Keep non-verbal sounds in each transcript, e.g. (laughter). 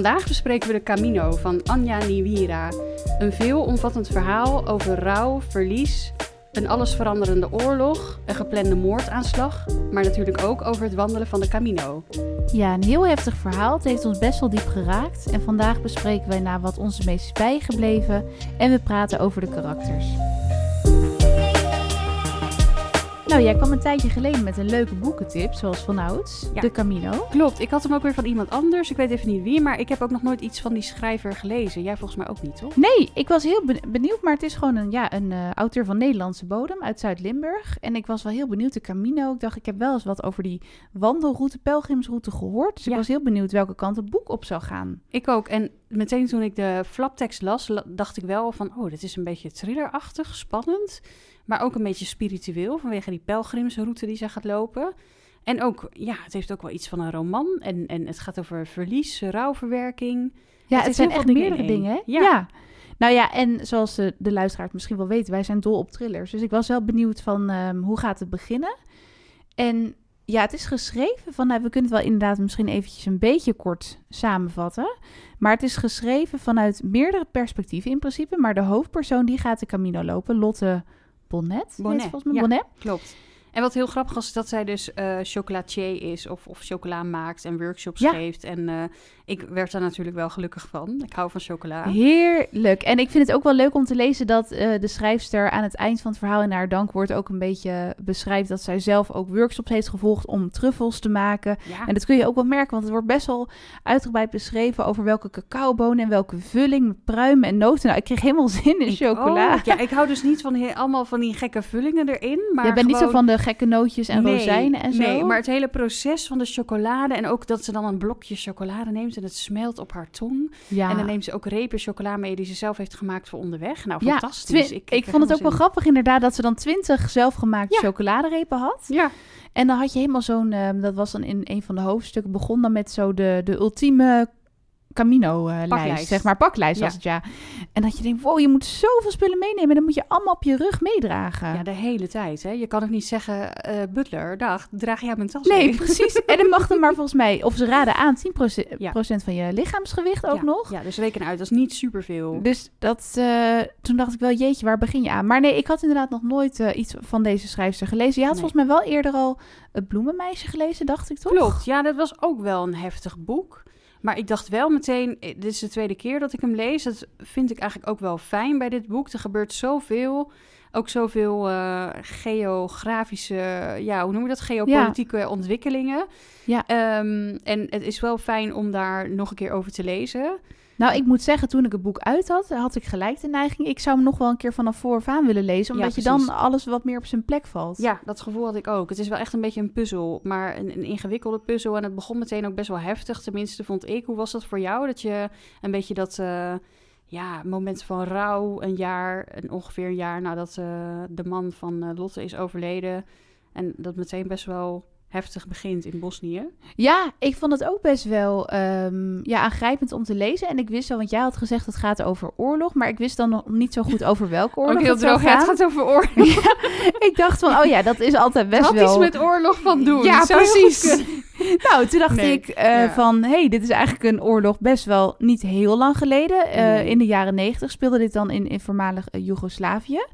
Vandaag bespreken we de Camino van Anja Niwira. Een veelomvattend verhaal over rouw, verlies, een allesveranderende oorlog, een geplande moordaanslag, maar natuurlijk ook over het wandelen van de Camino. Ja, een heel heftig verhaal. Het heeft ons best wel diep geraakt. En vandaag bespreken wij naar wat ons het meest bijgebleven. En we praten over de karakters. Nou, jij kwam een tijdje geleden met een leuke boekentip, zoals vanouds. Ja. De Camino. Klopt, ik had hem ook weer van iemand anders. Ik weet even niet wie, maar ik heb ook nog nooit iets van die schrijver gelezen. Jij volgens mij ook niet, toch? Nee, ik was heel ben- benieuwd, maar het is gewoon een, ja, een eh, auteur van Nederlandse bodem uit Zuid-Limburg. En ik was wel heel benieuwd, de Camino. Ik dacht, ik heb wel eens wat over die wandelroute, pelgrimsroute gehoord. Dus ik was heel benieuwd welke kant het boek op zou gaan. Ik ook. En meteen toen ik de flaptekst las, la- dacht ik wel van... oh, dit is een beetje thrillerachtig, spannend. Maar ook een beetje spiritueel vanwege die pelgrimsroute die ze gaat lopen. En ook, ja, het heeft ook wel iets van een roman. En, en het gaat over verlies, rouwverwerking. Ja, Het zijn echt dingen meerdere in dingen, hè? Ja. Nou ja, en zoals de, de luisteraars misschien wel weten, wij zijn dol op thrillers. Dus ik was wel benieuwd van ehm, hoe gaat het beginnen? En ja, het is geschreven van, nou, we kunnen het wel inderdaad misschien eventjes een beetje kort samenvatten. Maar het is geschreven vanuit meerdere perspectieven in principe. Maar de hoofdpersoon die gaat de Camino lopen, Lotte Bonnet. Bonnet, volgens mij ja. Bonnet. Klopt. En wat heel grappig was, is dat zij dus eh chocolatier is of, of chocola maakt en workshops Ja. geeft. En eh, ik werd daar natuurlijk wel gelukkig van. Ik hou van chocola. Heerlijk. En ik vind het ook wel leuk om te lezen dat eh, de schrijfster aan het eind van het verhaal in haar dankwoord ook een beetje beschrijft dat zij zelf ook workshops heeft gevolgd om truffels te maken. Ja. En dat kun je ook wel merken, want het wordt best wel uitgebreid beschreven over welke cacaobonen en welke vulling met pruimen en noten. Nou, ik kreeg helemaal zin in Ik chocola. Ja, ik hou dus niet van allemaal van die gekke vullingen erin. (laughs) Maar Je bent niet zo van de gekke nootjes en Nee, rozijnen en zo. Nee, maar het hele proces van de chocolade en ook dat ze dan een blokje chocolade neemt en het smelt op haar tong. ja. En dan neemt ze ook repen chocola mee die ze zelf heeft gemaakt voor onderweg. Nou, Ja, fantastisch. ik, krijg vond het ook wel grappig inderdaad dat ze dan twintig zelfgemaakte Ja. chocoladerepen had. Ja, En dan had je helemaal zo'n, ehm, dat was dan in een van de hoofdstukken, begon dan met zo de, de ultieme Camino-lijst, Paklijst. zeg maar, paklijst Ja. was het ja. En dat je denkt, wow, je moet zoveel spullen meenemen, en dan moet je allemaal op je rug meedragen. ja, de hele tijd. Hè. Je kan ook niet zeggen, eh, butler, dag, draag jij mijn tas nee, mee? precies. (laughs) En dan mag dan maar volgens mij, of ze raden aan 10% Ja. procent van je lichaamsgewicht ook ja. nog. Ja, dus reken uit, dat is niet superveel. Dus dat, eh, toen dacht ik wel, jeetje, waar begin je aan? Maar nee, ik had inderdaad nog nooit eh, iets van deze schrijfster gelezen. Je had Nee. volgens mij wel eerder al Het Bloemenmeisje gelezen, dacht ik toch? Klopt, ja, dat was ook wel een heftig boek. Maar ik dacht wel meteen, eh, dit is de tweede keer dat ik hem lees. Dat vind ik eigenlijk ook wel fijn bij dit boek. Er gebeurt zoveel, ook zoveel eh, geografische, ja, hoe noem je dat? Geopolitieke ontwikkelingen. Ja. Ehm, en het is wel fijn om daar nog een keer over te lezen. Nou, ik moet zeggen, toen ik het boek uit had, had ik gelijk de neiging. Ik zou hem nog wel een keer vanaf vooraf aan willen lezen, Ja, omdat je dan alles wat meer op zijn plek valt. Ja, dat gevoel had ik ook. Het is wel echt een beetje een puzzel, maar een, een ingewikkelde puzzel. En het begon meteen ook best wel heftig, tenminste vond ik. Hoe was dat voor jou? Dat je een beetje dat eh, ja, moment van rouw, een jaar, een, ongeveer een jaar nadat eh, de man van eh, Lotte is overleden. En dat meteen best wel heftig begint in Bosnië. Ja, ik vond het ook best wel ehm, ja, aangrijpend om te lezen. En ik wist wel, want jij had gezegd het gaat over oorlog, maar ik wist dan nog niet zo goed over welke oorlog ook heel het droog, ja, het gaat over oorlog. (laughs) Ik dacht van, oh ja, dat is altijd best had wel... iets met oorlog van doen. Ja, precies. (laughs) Nou, toen dacht Nee, ik eh, ja. van, hey, dit is eigenlijk een oorlog best wel niet heel lang geleden. Eh, Nee. In de jaren negentig speelde dit dan in, in voormalig eh, Joegoslavië.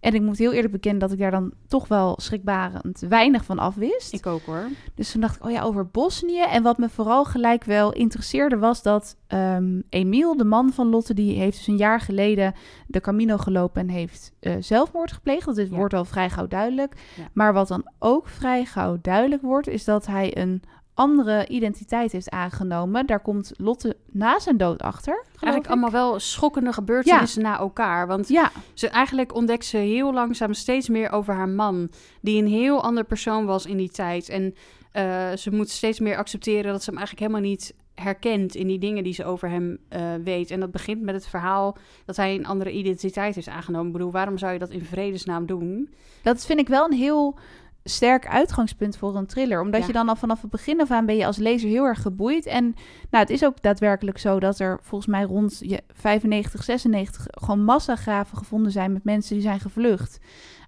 En ik moet heel eerlijk bekennen dat ik daar dan toch wel schrikbarend weinig van afwist. Ik ook hoor. Dus toen dacht ik, oh ja, over Bosnië. En wat me vooral gelijk wel interesseerde was dat ehm Emiel, de man van Lotte, die heeft dus een jaar geleden de Camino gelopen en heeft eh, zelfmoord gepleegd. Dat is, Ja. wordt al vrij gauw duidelijk. Ja. Maar wat dan ook vrij gauw duidelijk wordt, is dat hij een andere identiteit heeft aangenomen. Daar komt Lotte na zijn dood achter. Eigenlijk ik. allemaal wel schokkende gebeurtenissen na elkaar. Want Ja, Ze, eigenlijk ontdekt ze heel langzaam steeds meer over haar man. Die een heel ander persoon was in die tijd. En eh, ze moet steeds meer accepteren dat ze hem eigenlijk helemaal niet herkent in die dingen die ze over hem eh, weet. En dat begint met het verhaal dat hij een andere identiteit heeft aangenomen. Ik bedoel, waarom zou je dat in vredesnaam doen? dat vind ik wel een heel sterk uitgangspunt voor een thriller. Omdat Ja. je dan al vanaf het begin af aan ben je als lezer heel erg geboeid. En nou, het is ook daadwerkelijk zo dat er volgens mij rond je 95, 96 gewoon massagraven gevonden zijn met mensen die zijn gevlucht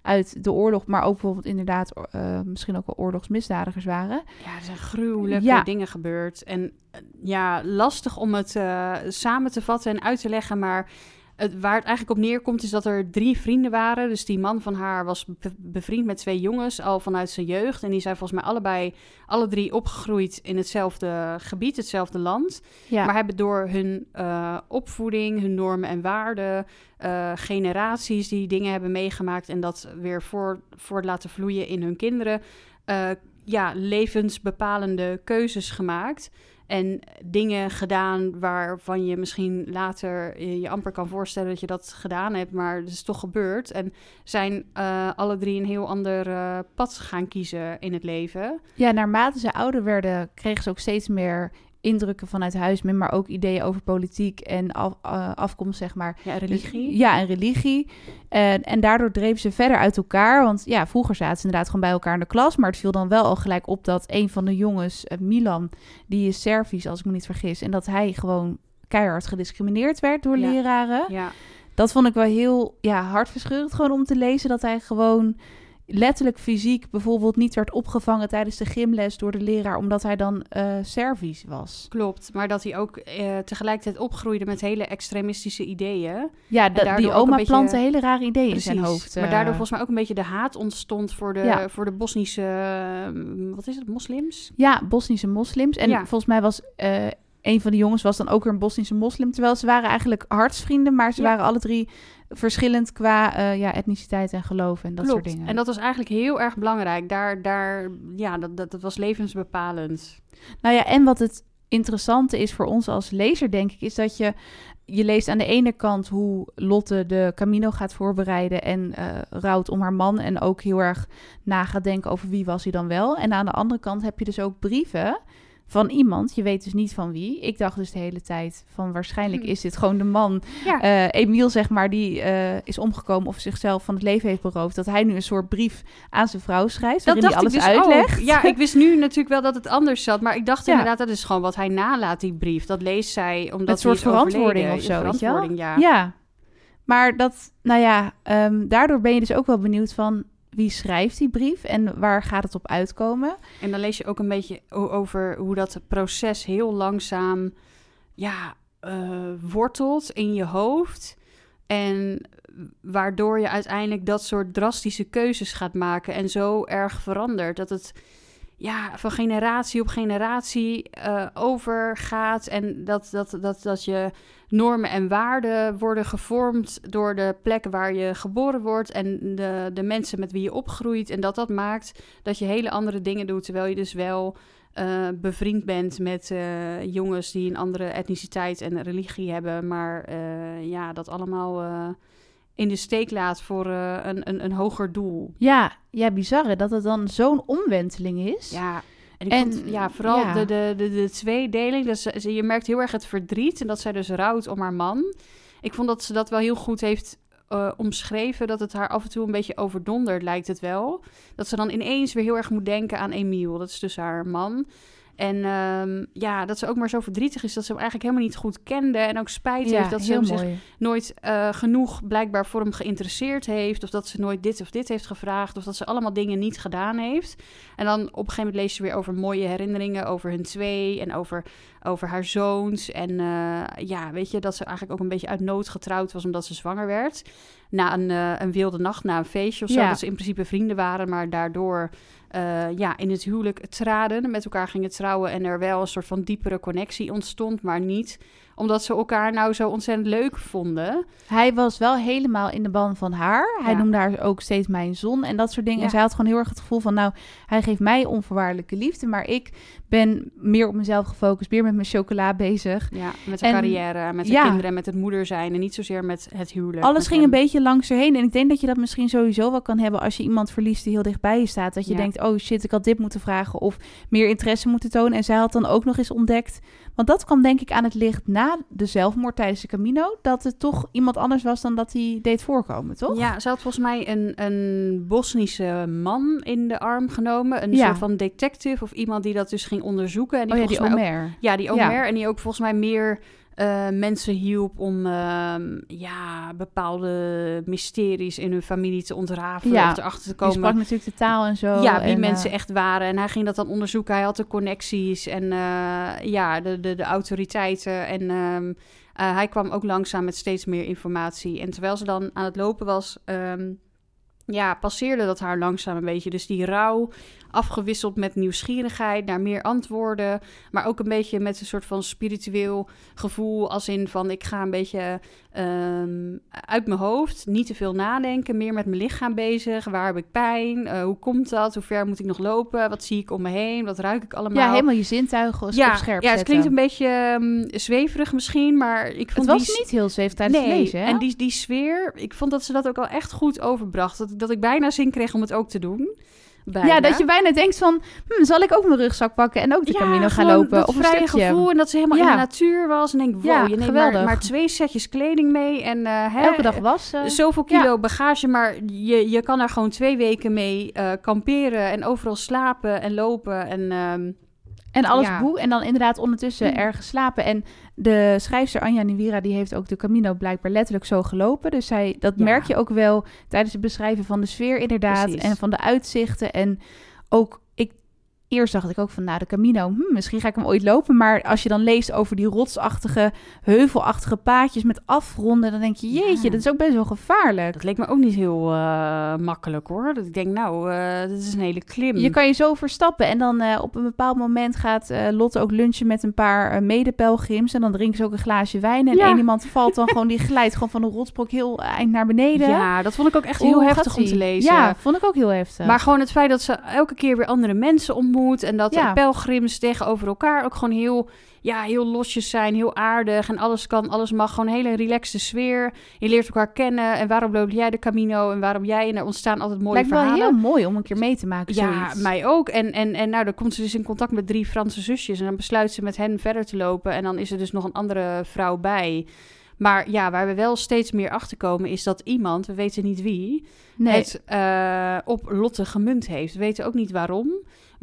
uit de oorlog. Maar ook bijvoorbeeld inderdaad eh, misschien ook wel oorlogsmisdadigers waren. Ja, er zijn gruwelijke Ja. dingen gebeurd. En eh, ja, lastig om het eh, samen te vatten en uit te leggen. Maar het, waar het eigenlijk op neerkomt is dat er drie vrienden waren. Dus die man van haar was be- bevriend met twee jongens al vanuit zijn jeugd. En die zijn volgens mij allebei, alle drie opgegroeid in hetzelfde gebied, hetzelfde land. Ja, Maar hebben door hun eh, opvoeding, hun normen en waarden, eh, generaties die dingen hebben meegemaakt en dat weer voor, voor laten vloeien in hun kinderen, eh, ja, levensbepalende keuzes gemaakt. En dingen gedaan waarvan je misschien later je, amper kan voorstellen dat je dat gedaan hebt, maar het is toch gebeurd. En zijn eh, alle drie een heel ander eh, pad gaan kiezen in het leven. ja, naarmate ze ouder werden, kregen ze ook steeds meer indrukken vanuit huis, maar ook ideeën over politiek en af, eh, afkomst, zeg maar. Ja, Dus- religie. ja, en religie. En, en daardoor dreven ze verder uit elkaar. Want ja, vroeger zaten ze inderdaad gewoon bij elkaar in de klas. Maar het viel dan wel al gelijk op dat een van de jongens, eh, Milan, die is Servisch, als ik me niet vergis. En dat hij gewoon keihard gediscrimineerd werd door Ja. leraren. ja. Dat vond ik wel heel ja, hartverscheurend gewoon om te lezen. Dat hij gewoon letterlijk fysiek bijvoorbeeld niet werd opgevangen tijdens de gymles door de leraar. Omdat hij dan eh Servisch was. Klopt, maar dat hij ook eh, tegelijkertijd opgroeide met hele extremistische ideeën. Ja, die oma beetje- plantte hele rare ideeën in zijn hoofd. Maar eh. daardoor volgens mij ook een beetje de haat ontstond voor de, Ja. voor de Bosnische, eh, wat is het, moslims? Ja, Bosnische moslims. En Ja. volgens mij was een van de jongens was dan ook weer een Bosnische moslim. Terwijl ze waren eigenlijk hartsvrienden, maar ze Ja. waren alle drie verschillend qua eh, ja, etniciteit en geloof en dat Klopt. soort dingen. En dat was eigenlijk heel erg belangrijk. Daar, daar, ja, dat, dat, dat was levensbepalend. Nou ja, en wat het interessante is voor ons als lezer, denk ik, is dat je je leest aan de ene kant hoe Lotte de Camino gaat voorbereiden en eh, rouwt om haar man en ook heel erg na gaat denken over wie was hij dan wel. En aan de andere kant heb je dus ook brieven van iemand, je weet dus niet van wie. Ik dacht dus de hele tijd van waarschijnlijk Hm. is dit gewoon de man, Ja. eh Emiel zeg maar, die eh, is omgekomen of zichzelf van het leven heeft beroofd. Dat hij nu een soort brief aan zijn vrouw schrijft, Dat waarin hij alles dus uitlegt. ook. Ja, ik (laughs) wist nu natuurlijk wel dat het anders zat. Maar ik dacht Ja. inderdaad, dat is gewoon wat hij nalaat, die brief. Dat leest zij omdat Een soort verantwoording of zo, verantwoording, ja. Ja, maar dat, nou ja, ehm, daardoor ben je dus ook wel benieuwd van wie schrijft die brief en waar gaat het op uitkomen. En dan lees je ook een beetje over hoe dat proces heel langzaam ja, eh, wortelt in je hoofd. En waardoor je uiteindelijk dat soort drastische keuzes gaat maken en zo erg verandert. Dat het ja, van generatie op generatie eh, overgaat. En dat, dat, dat, dat je normen en waarden worden gevormd door de plek waar je geboren wordt en de, de mensen met wie je opgroeit. En dat dat maakt dat je hele andere dingen doet, terwijl je dus wel eh, bevriend bent met eh, jongens die een andere etniciteit en religie hebben, maar ja, dat allemaal in de steek laat voor eh, een, een, een hoger doel. Ja, ja, bizar hè, dat het dan zo'n omwenteling is. Ja, en, ja, vooral ja. De, de, de, de tweedeling. Dus ze- je merkt heel erg het verdriet en dat zij dus rouwt om haar man. Ik vond dat ze dat wel heel goed heeft eh, omschreven. Dat het haar af en toe een beetje overdonderd lijkt het wel. Dat ze dan ineens weer heel erg moet denken aan Emiel. Dat is dus haar man. En ehm, ja, dat ze ook maar zo verdrietig is dat ze hem eigenlijk helemaal niet goed kende. En ook spijt Ja, heeft dat ze hem zich nooit eh, genoeg blijkbaar voor hem geïnteresseerd heeft. Of dat ze nooit dit of dit heeft gevraagd. Of dat ze allemaal dingen niet gedaan heeft. En dan op een gegeven moment lees je weer over mooie herinneringen over hun twee. En over, over haar zoons. En eh, ja, weet je, dat ze eigenlijk ook een beetje uit nood getrouwd was omdat ze zwanger werd. Na een, eh, een wilde nacht, na een feestje of zo. Ja. Dat ze in principe vrienden waren, maar daardoor eh, ja, in het huwelijk traden. Met elkaar gingen trouwen en er wel een soort van diepere connectie ontstond, maar niet omdat ze elkaar nou zo ontzettend leuk vonden. Hij was wel helemaal in de ban van haar. Hij Ja. noemde haar ook steeds mijn zon en dat soort dingen. Ja. En zij had gewoon heel erg het gevoel van, nou, hij geeft mij onvoorwaardelijke liefde, maar ik ben meer op mezelf gefocust, meer met mijn chocola bezig. Ja, met de En- carrière, met de ja. kinderen en met het moeder zijn. En niet zozeer met het huwelijk. Alles ging hem. een beetje langs erheen. En ik denk dat je dat misschien sowieso wel kan hebben als je iemand verliest die heel dichtbij je staat. Dat je denkt, oh shit, ik had dit moeten vragen of meer interesse moeten tonen. En zij had dan ook nog eens ontdekt, want dat kwam denk ik aan het licht na de zelfmoord tijdens de Camino... dat het toch iemand anders was dan dat hij deed voorkomen, toch? Ja, ze had volgens mij een, een Bosnische man in de arm genomen. Een Ja. soort van detective of iemand die dat dus ging onderzoeken. En die oh ja, die volgens mij ook- Omer. Ja, die Ja. Omer. En die ook volgens mij meer eh, mensen hielp om ehm, ja, bepaalde mysteries in hun familie te ontrafelen. Ja, Of erachter te komen. sprak natuurlijk de taal en zo. ja, wie en, mensen eh, echt waren. En hij ging dat dan onderzoeken. Hij had de connecties en eh, ja, de, de, de autoriteiten. En ehm, eh, hij kwam ook langzaam met steeds meer informatie. En terwijl ze dan aan het lopen was, ehm, ja, passeerde dat haar langzaam een beetje. Dus die rouw afgewisseld met nieuwsgierigheid naar meer antwoorden. Maar ook een beetje met een soort van spiritueel gevoel. Als in van ik ga een beetje ehm, uit mijn hoofd. Niet te veel nadenken. Meer met mijn lichaam bezig. Waar heb ik pijn? Eh, hoe komt dat? Hoe ver moet ik nog lopen? Wat zie ik om me heen? Wat ruik ik allemaal? Ja, helemaal je zintuigen op ja, scherp ja, het zetten. klinkt een beetje ehm, zweverig misschien, maar ik Het vond was die... niet heel zweef tijdens nee, het lezen, hè? en die, die sfeer, ik vond dat ze dat ook al echt goed overbracht. Dat, dat ik bijna zin kreeg om het ook te doen. Bijna. Ja, dat je bijna denkt van... Hm, zal ik ook mijn rugzak pakken en ook de Camino gaan lopen? Dat Of een vrije stukje? gevoel en dat ze helemaal in de natuur was. En denk, wow, Ja, je neemt maar, maar twee setjes kleding mee. En eh, hè, Elke dag wassen. Zoveel kilo bagage, maar je, je kan daar gewoon twee weken mee eh, kamperen en overal slapen en lopen. En ehm, En alles Ja. boe. En dan inderdaad ondertussen Mm. ergens slapen. En de schrijfster Anja Nivira, die heeft ook de Camino blijkbaar letterlijk zo gelopen. Dus zij, dat Ja. merk je ook wel tijdens het beschrijven van de sfeer inderdaad. Precies. En van de uitzichten. En ook, eerst dacht ik ook van, nou de Camino, hm, misschien ga ik hem ooit lopen. Maar als je dan leest over die rotsachtige, heuvelachtige paadjes met afronden, dan denk je, jeetje, Ja. dat is ook best wel gevaarlijk. dat leek me ook niet heel eh, makkelijk hoor. Dat ik denk, nou, eh dit is een hele klim. Je kan je zo verstappen. En dan eh, op een bepaald moment gaat Lotte ook lunchen met een paar medepelgrims. En dan drinken ze ook een glaasje wijn. En Ja. één iemand valt dan gewoon, die glijdt gewoon van een rotsbrok heel eind naar beneden. Ja, dat vond ik ook echt heel heftig om te lezen. Ja, vond ik ook heel heftig. Maar gewoon het feit dat ze elke keer weer andere mensen En dat Ja. de pelgrims tegenover elkaar ook gewoon heel, ja, heel losjes zijn. Heel aardig. En alles kan, alles mag. Gewoon een hele relaxte sfeer. Je leert elkaar kennen. En waarom loop jij de Camino? En waarom jij? En er ontstaan altijd mooie Lijkt me wel verhalen. heel mooi om een keer mee te maken. Ja, mij ook. En, en, en nou, dan komt ze dus in contact met drie Franse zusjes. En dan besluit ze met hen verder te lopen. En dan is er dus nog een andere vrouw bij. Maar ja, waar we wel steeds meer achter komen, is dat iemand, we weten niet wie, nee. het eh, op Lotte gemunt heeft. We weten ook niet waarom.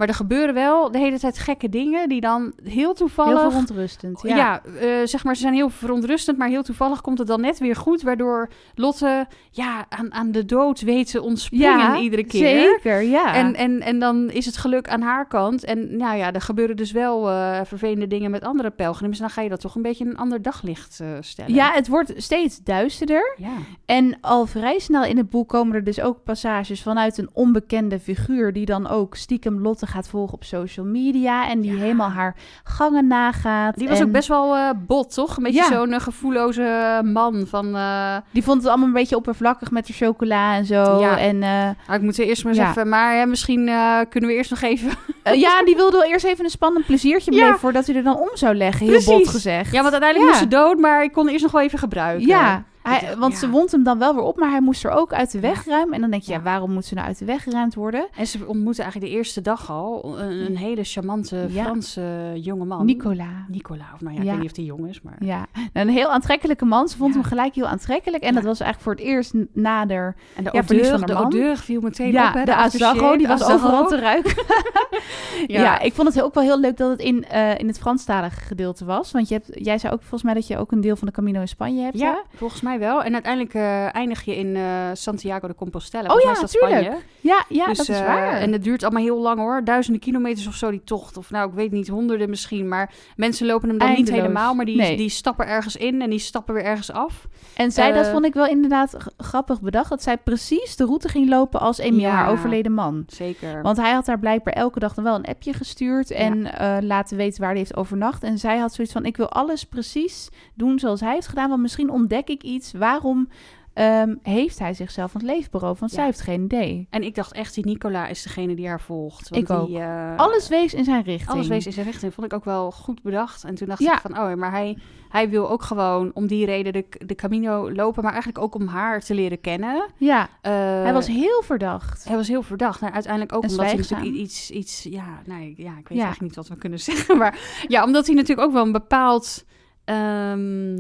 Maar er gebeuren wel de hele tijd gekke dingen die dan heel toevallig... heel verontrustend. Ja. Ja, eh, zeg maar, ze zijn heel verontrustend, maar heel toevallig komt het dan net weer goed, waardoor Lotte ja, aan, aan de dood weet te ontspringen Ja, iedere keer. Zeker, ja. En, en, en dan is het geluk aan haar kant. En nou ja, er gebeuren dus wel eh, vervelende dingen met andere pelgrims. En dan ga je dat toch een beetje in een ander daglicht eh, stellen. ja, het wordt steeds duisterder. ja. En al vrij snel in het boek komen er dus ook passages vanuit een onbekende figuur... die dan ook stiekem Lotte gaat volgen op social media... en die Ja. helemaal haar gangen nagaat. Die was En ook best wel eh, bot, toch? Een beetje Ja. zo'n eh, gevoelloze man van... eh, Die vond het allemaal een beetje oppervlakkig met de chocola en zo. Ja. En nou, ik moet er eerst maar eens even... Maar hè, misschien kunnen we eerst nog even... ja, die wilde wel eerst even een spannend pleziertje beleven... voordat hij er dan om zou leggen, heel Precies. bot gezegd. Ja, want uiteindelijk moest ze dood, maar ik kon eerst nog wel even gebruiken. Ja, hij, want ja. ze wond hem dan wel weer op, maar hij moest er ook uit de weg ruimen. En dan denk je, ja, Ja. waarom moet ze nou uit de weg geruimd worden? En ze ontmoette eigenlijk de eerste dag al een, een hele charmante. Franse jongeman. Nicola. Nicola, of nou ja, ik weet niet of die jong is, maar... Ja, een heel aantrekkelijke man. Ze vond hem gelijk heel aantrekkelijk. En dat was eigenlijk voor het eerst nader. En de odeur, van de man. odeur viel meteen op, hè? de Azarro, aftershave, die was overal te ruiken. (laughs) ja. Ik vond het ook wel heel leuk dat het in, eh, in het Franstalige gedeelte was. Want je hebt, jij zei ook volgens mij dat je ook een deel van de Camino in Spanje hebt. hè? Ja, volgens mij wel. En uiteindelijk eh, eindig je in eh, Santiago de Compostela. Oh ja, mij is dat tuurlijk. Spanje. ja, ja Dus, dat is eh, waar. En het duurt allemaal heel lang hoor. Duizenden kilometers of zo die tocht. Of nou, ik weet niet, honderden misschien. Maar mensen lopen hem dan niet helemaal. Maar die, Nee. die stappen ergens in en die stappen weer ergens af. En zij, dat vond ik wel inderdaad grappig bedacht. Dat zij precies de route ging lopen als Emil, Ja. haar overleden man. Zeker. Want hij had haar blijkbaar elke dag dan wel een appje gestuurd en laten weten waar hij heeft overnacht. En zij had zoiets van: ik wil alles precies doen zoals hij heeft gedaan. Want misschien ontdek ik iets. Waarom ehm, heeft hij zichzelf van het leven beroofd? Want Ja. zij heeft geen idee. En ik dacht echt, die Nicola is degene die haar volgt. Want Ik die, ook. eh, Alles wees in zijn richting. Alles wees in zijn richting. Vond ik ook wel goed bedacht. En toen dacht Ja. ik van, oh, maar hij, hij wil ook gewoon om die reden de, de Camino lopen. Maar eigenlijk ook om haar te leren kennen. Ja, Eh, hij was heel verdacht. Hij was heel verdacht. Nou, uiteindelijk ook En omdat hij natuurlijk iets, iets ja, nee, ja, ik weet Ja. eigenlijk niet wat we kunnen (laughs) zeggen. Maar ja, omdat hij natuurlijk ook wel een bepaald ehm,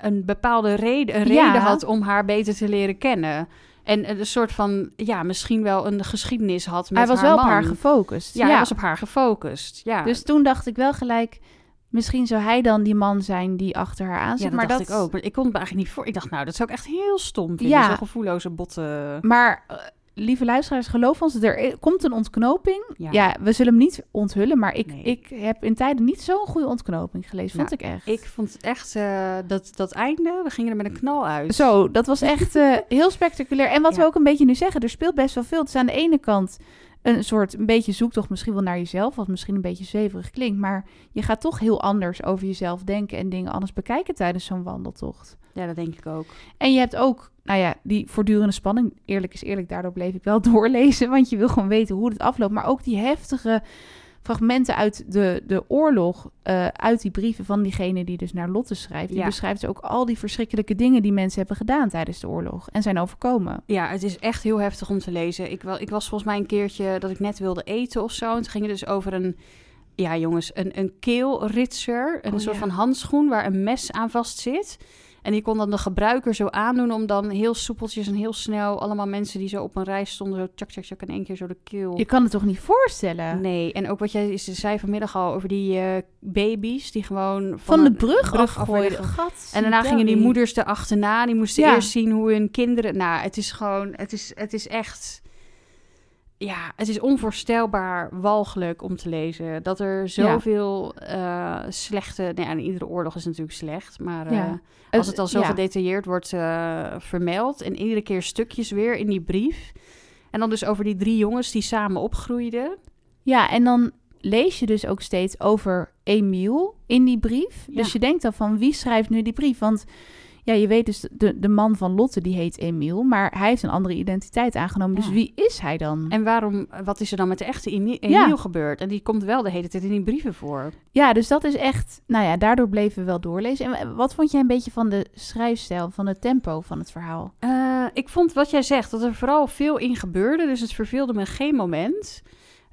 een bepaalde reden, een Ja. reden had om haar beter te leren kennen. En een soort van, ja, misschien wel een geschiedenis had met hij was haar wel op haar gefocust. Ja, hij was op haar gefocust. Ja, Dus toen dacht ik wel gelijk, misschien zou hij dan die man zijn die achter haar aan ja zit. dat maar dacht dat ik ook. Maar ik kon het me eigenlijk niet voor. Ik dacht, nou, dat zou ik echt heel stom vinden. Ja. Zo'n gevoelloze botte... Maar eh, lieve luisteraars, geloof ons, er komt een ontknoping. Ja. Ja, we zullen hem niet onthullen, maar ik, Nee. ik heb in tijden niet zo'n goede ontknoping gelezen, vond Nou, ik echt. Ik vond het echt, eh, dat, dat einde, we gingen er met een knal uit. Zo, dat was echt eh, (laughs) heel spectaculair. En wat Ja. we ook een beetje nu zeggen, er speelt best wel veel. Het is aan de ene kant een soort een beetje zoektocht misschien wel naar jezelf, wat misschien een beetje zweverig klinkt, maar je gaat toch heel anders over jezelf denken en dingen anders bekijken tijdens zo'n wandeltocht. Ja, dat denk ik ook. En je hebt ook, nou ja, die voortdurende spanning. Eerlijk is eerlijk, daardoor bleef ik wel (laughs) doorlezen. Want je wil gewoon weten hoe het afloopt. Maar ook die heftige fragmenten uit de, de oorlog. eh, uit die brieven van diegene die dus naar Lotte schrijft. Die Ja. beschrijft ook al die verschrikkelijke dingen die mensen hebben gedaan tijdens de oorlog. En zijn overkomen. Ja, het is echt heel heftig om te lezen. Ik, wel, ik was volgens mij een keertje dat ik net wilde eten of zo. En toen ging het dus over een, ja jongens, een, een keelritser. Een Oh, soort ja. van handschoen waar een mes aan vast zit. En die kon dan de gebruiker zo aandoen om dan heel soepeltjes en heel snel... allemaal mensen die zo op een rij stonden, zo tjak, tjak, tjak in één keer zo de keel... Je kan het toch niet voorstellen? Nee, en ook wat jij zei vanmiddag al over die eh, baby's die gewoon van, Van de brug, af afgooien. En daarna gingen die moeders erachterna. Die moesten Ja. eerst zien hoe hun kinderen... Nou, het is gewoon... Het is, het is echt... Ja, het is onvoorstelbaar walgelijk om te lezen. Dat er zoveel eh, slechte... Nou ja, iedere oorlog is natuurlijk slecht. Maar eh, Ja. als het al zo ja. gedetailleerd wordt eh, vermeld... en iedere keer stukjes weer in die brief... En dan dus over die drie jongens die samen opgroeiden. Ja, en dan lees je dus ook steeds over Emiel in die brief. Ja. Dus je denkt dan van wie schrijft nu die brief? Want ja, je weet dus, de, de man van Lotte die heet Emiel, maar hij heeft een andere identiteit aangenomen. Dus Ja. wie is hij dan? En waarom, wat is er dan met de echte Ja. Emiel gebeurd? En die komt wel de hele tijd in die brieven voor. Ja, dus dat is echt, nou ja, daardoor bleven we wel doorlezen. En wat vond jij een beetje van de schrijfstijl, van het tempo van het verhaal? Eh, ik vond wat jij zegt, dat er vooral veel in gebeurde. Dus het verveelde me geen moment.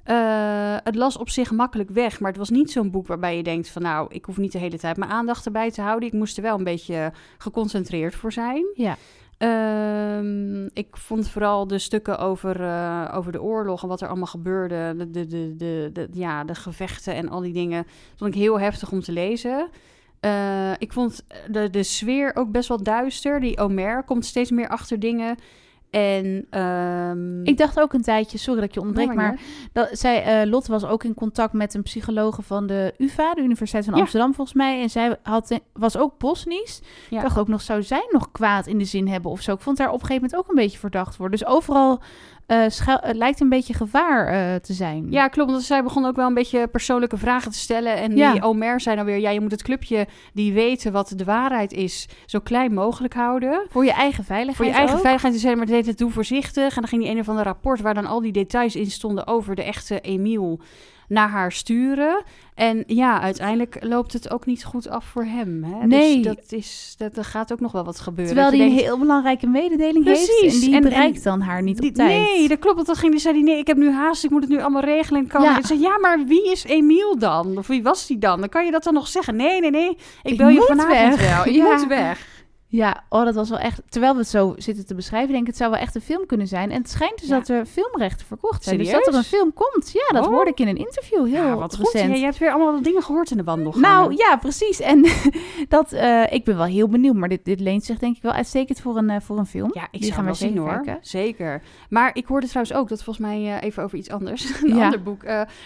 Eh, het las op zich makkelijk weg, maar het was niet zo'n boek waarbij je denkt van... nou, ik hoef niet de hele tijd mijn aandacht erbij te houden. Ik moest er wel een beetje geconcentreerd voor zijn. Ja. Ehm, ik vond vooral de stukken over, eh, over de oorlog en wat er allemaal gebeurde. De, de, de, de, de- ja, de gevechten en al die dingen. vond ik heel heftig om te lezen. Eh, ik vond de, de sfeer ook best wel duister. Die Omer komt steeds meer achter dingen. En ehm, Ik dacht ook een tijdje, sorry dat ik je onderbreek, Nou, maar dat, zij, eh, Lotte was ook in contact met een psychologe van de UvA, de Universiteit van Ja. Amsterdam volgens mij. En zij had, was ook Bosnisch. Ja. Ik dacht ook nog, zou zij nog kwaad in de zin hebben of zo? Ik vond haar op een gegeven moment ook een beetje verdacht worden. Dus overal eh, schuil- het lijkt een beetje gevaar eh, te zijn. Ja, klopt. Want zij begon ook wel een beetje persoonlijke vragen te stellen. En Ja. die Omer zei dan weer... ja, je moet het clubje die weten wat de waarheid is... zo klein mogelijk houden. Voor je eigen veiligheid Voor je eigen ook. veiligheid te zijn, maar deed het doe voorzichtig. En dan ging die een of ander rapport waar dan al die details in stonden over de echte Emiel naar haar sturen. En ja, uiteindelijk loopt het ook niet goed af voor hem. Hè? Nee. Dus dat is, dat, er gaat ook nog wel wat gebeuren. Terwijl hij je een heel belangrijke mededeling heeft. Precies. En die En- en bereikt dan haar niet die- op tijd. Nee, dat klopt. Want dan ging die, zei hij, nee, ik heb nu haast, ik moet het nu allemaal regelen. En kan Ja. Ik zei, ja, maar wie is Emiel dan? Of wie was die dan? Dan kan je dat dan nog zeggen. Nee, nee, nee, ik, bel je vanavond weg. wel. Je Ja. moet weg. Ja, oh, dat was wel echt... Terwijl we het zo zitten te beschrijven, denk ik, het zou wel echt een film kunnen zijn. En het schijnt dus Ja. dat er filmrechten verkocht zijn. Dus dat er een film komt. Ja, dat Oh. hoorde ik in een interview heel Ja, wat goed. recent. Ja, je hebt weer allemaal dingen gehoord in de wandel. Nou ja, precies. En (laughs) dat, eh, ik ben wel heel benieuwd. Maar dit, dit leent zich denk ik wel uitstekend voor een, eh, voor een film. Ja, ik Die gaan wel we zien hoor. kijken. Zeker. Maar ik hoorde trouwens ook, dat volgens mij eh, even over iets anders, (laughs) een Ja. ander boek.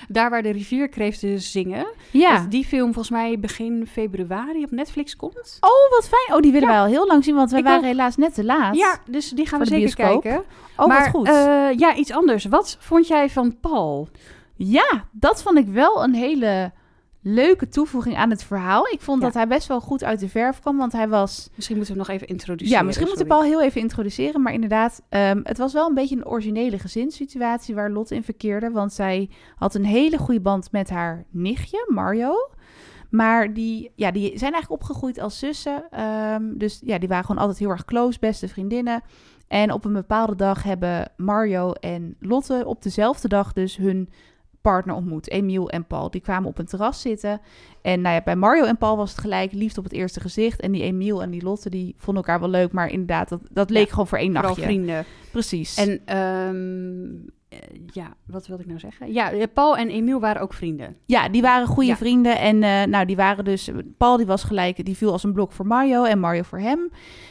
daar waar de rivierkreeften zingen. Ja. Dat die film volgens mij begin februari op Netflix komt. Oh, wat fijn. Oh, die willen wij al heel lang zien, want wij Ik waren ook. helaas net te laat. Ja, dus die gaan we zeker kijken. Oh, maar wat goed. eh, ja, iets anders. Wat vond jij van Paul? Ja, dat vond ik wel een hele leuke toevoeging aan het verhaal. Ik vond Ja. dat hij best wel goed uit de verf kwam, want hij was... Misschien moeten we hem nog even introduceren. Ja, misschien moeten we. Paul heel even introduceren. Maar inderdaad, ehm, het was wel een beetje een originele gezinssituatie waar Lotte in verkeerde. Want zij had een hele goede band met haar nichtje, Mario. Maar die, ja, die zijn eigenlijk opgegroeid als zussen. Ehm, dus ja, die waren gewoon altijd heel erg close, beste vriendinnen. En op een bepaalde dag hebben Mario en Lotte op dezelfde dag dus hun partner ontmoet. Emiel en Paul. Die kwamen op een terras zitten. En nou ja, bij Mario en Paul was het gelijk liefde op het eerste gezicht. En die Emiel en die Lotte, die vonden elkaar wel leuk. Maar inderdaad, dat, dat leek Ja, gewoon voor één nachtje. vrienden. Precies. En eh, ja, wat wilde ik nou zeggen? Ja, eh, Paul en Emiel waren ook vrienden. Ja, die waren goede Ja. vrienden. En eh, nou, die waren dus... Paul die was gelijk, die viel als een blok voor Mario en Mario voor hem.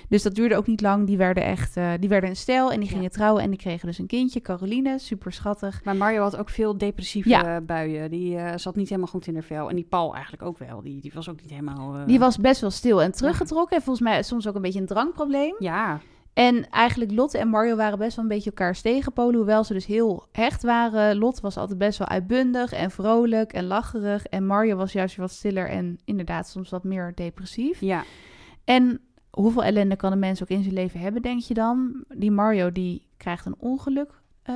Dus dat duurde ook niet lang. Die werden echt, eh, die werden een stel en die Ja. gingen trouwen. En die kregen dus een kindje, Caroline. Super schattig. Maar Mario had ook veel depressieve Ja. eh, buien. Die eh, zat niet helemaal goed in haar vel. En die Paul eigenlijk ook wel. Die, die was ook niet helemaal... eh, Die was best wel stil en teruggetrokken. En volgens mij soms ook een beetje een drankprobleem. Ja, En eigenlijk Lotte en Mario waren best wel een beetje elkaars tegenpolen. Hoewel ze dus heel hecht waren. Lot was altijd best wel uitbundig en vrolijk en lacherig. En Mario was juist wat stiller en inderdaad soms wat meer depressief. ja. En hoeveel ellende kan een mens ook in zijn leven hebben, denk je dan? Die Mario die krijgt een ongeluk eh,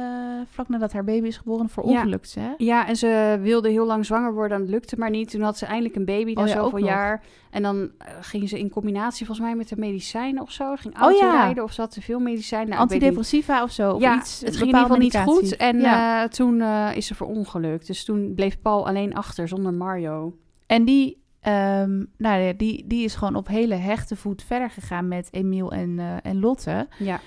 vlak nadat haar baby is geboren. Voor Ja. hè? Ja, en ze wilde heel lang zwanger worden, dat lukte maar niet. Toen had ze eindelijk een baby na Oh ja, zoveel jaar. En dan eh, ging ze in combinatie volgens mij met de medicijnen of zo. Ging Oh auto ja. rijden of ze had te veel medicijnen. Nou. Antidepressiva of zo? Of Ja, iets, het ging in ieder geval niet goed. En eh, toen is ze verongelukt. Dus toen bleef Paul alleen achter zonder Mario. En die, ehm, nou ja, die, die is gewoon op hele hechte voet verder gegaan met Emiel en, en Lotte. Ja,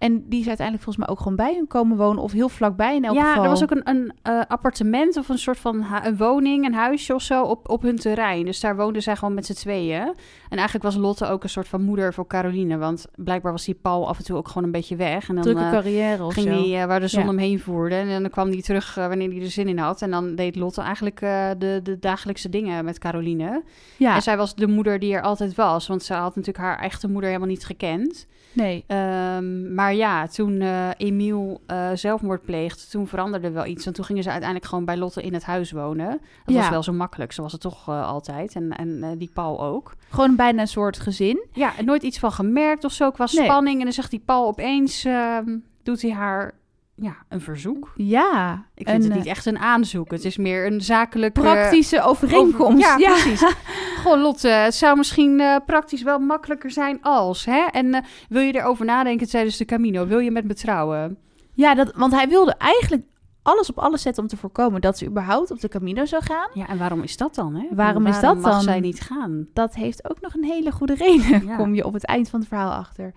En die is uiteindelijk volgens mij ook gewoon bij hun komen wonen. Of heel vlakbij in elk ja geval. er was ook een, een eh, appartement of een soort van een woning, een huisje of zo op, op hun terrein. Dus daar woonden zij gewoon met z'n tweeën. En eigenlijk was Lotte ook een soort van moeder voor Caroline. Want blijkbaar was die Paul af en toe ook gewoon een beetje weg. En dan Drukke eh, carrière of ging zo. hij eh, waar de zon Ja. hem heen voerde. En dan kwam hij terug wanneer hij er zin in had. En dan deed Lotte eigenlijk eh, de, de dagelijkse dingen met Caroline. ja, En zij was de moeder die er altijd was. Want ze had natuurlijk haar echte moeder helemaal niet gekend. Nee. Ehm, maar ja, toen eh Emiel eh, zelfmoord pleegde, toen veranderde wel iets. Want toen gingen ze uiteindelijk gewoon bij Lotte in het huis wonen. Dat Ja. was wel zo makkelijk. Zo was het toch eh, altijd. En, en die Paul ook. Gewoon bijna een soort gezin. Ja, en nooit iets van gemerkt of zo qua Nee. spanning. En dan zegt die Paul opeens, ehm, doet hij haar ja, een verzoek. Ja. Ik vind een, het niet eh, echt een aanzoek. Het is meer een zakelijke... praktische overeenkomst. Over- ja, ja, precies. (laughs) Goh, Lotte, het zou misschien eh, praktisch wel makkelijker zijn als, hè? En eh, wil je erover nadenken tijdens de Camino? Wil je met me trouwen? Ja, dat, want hij wilde eigenlijk alles op alles zetten om te voorkomen dat ze überhaupt op de Camino zou gaan. Ja, en waarom is dat dan, hè? Waarom is dat mag dan? zij niet gaan? Dat heeft ook nog een hele goede reden, Ja. (laughs) kom je op het eind van het verhaal achter.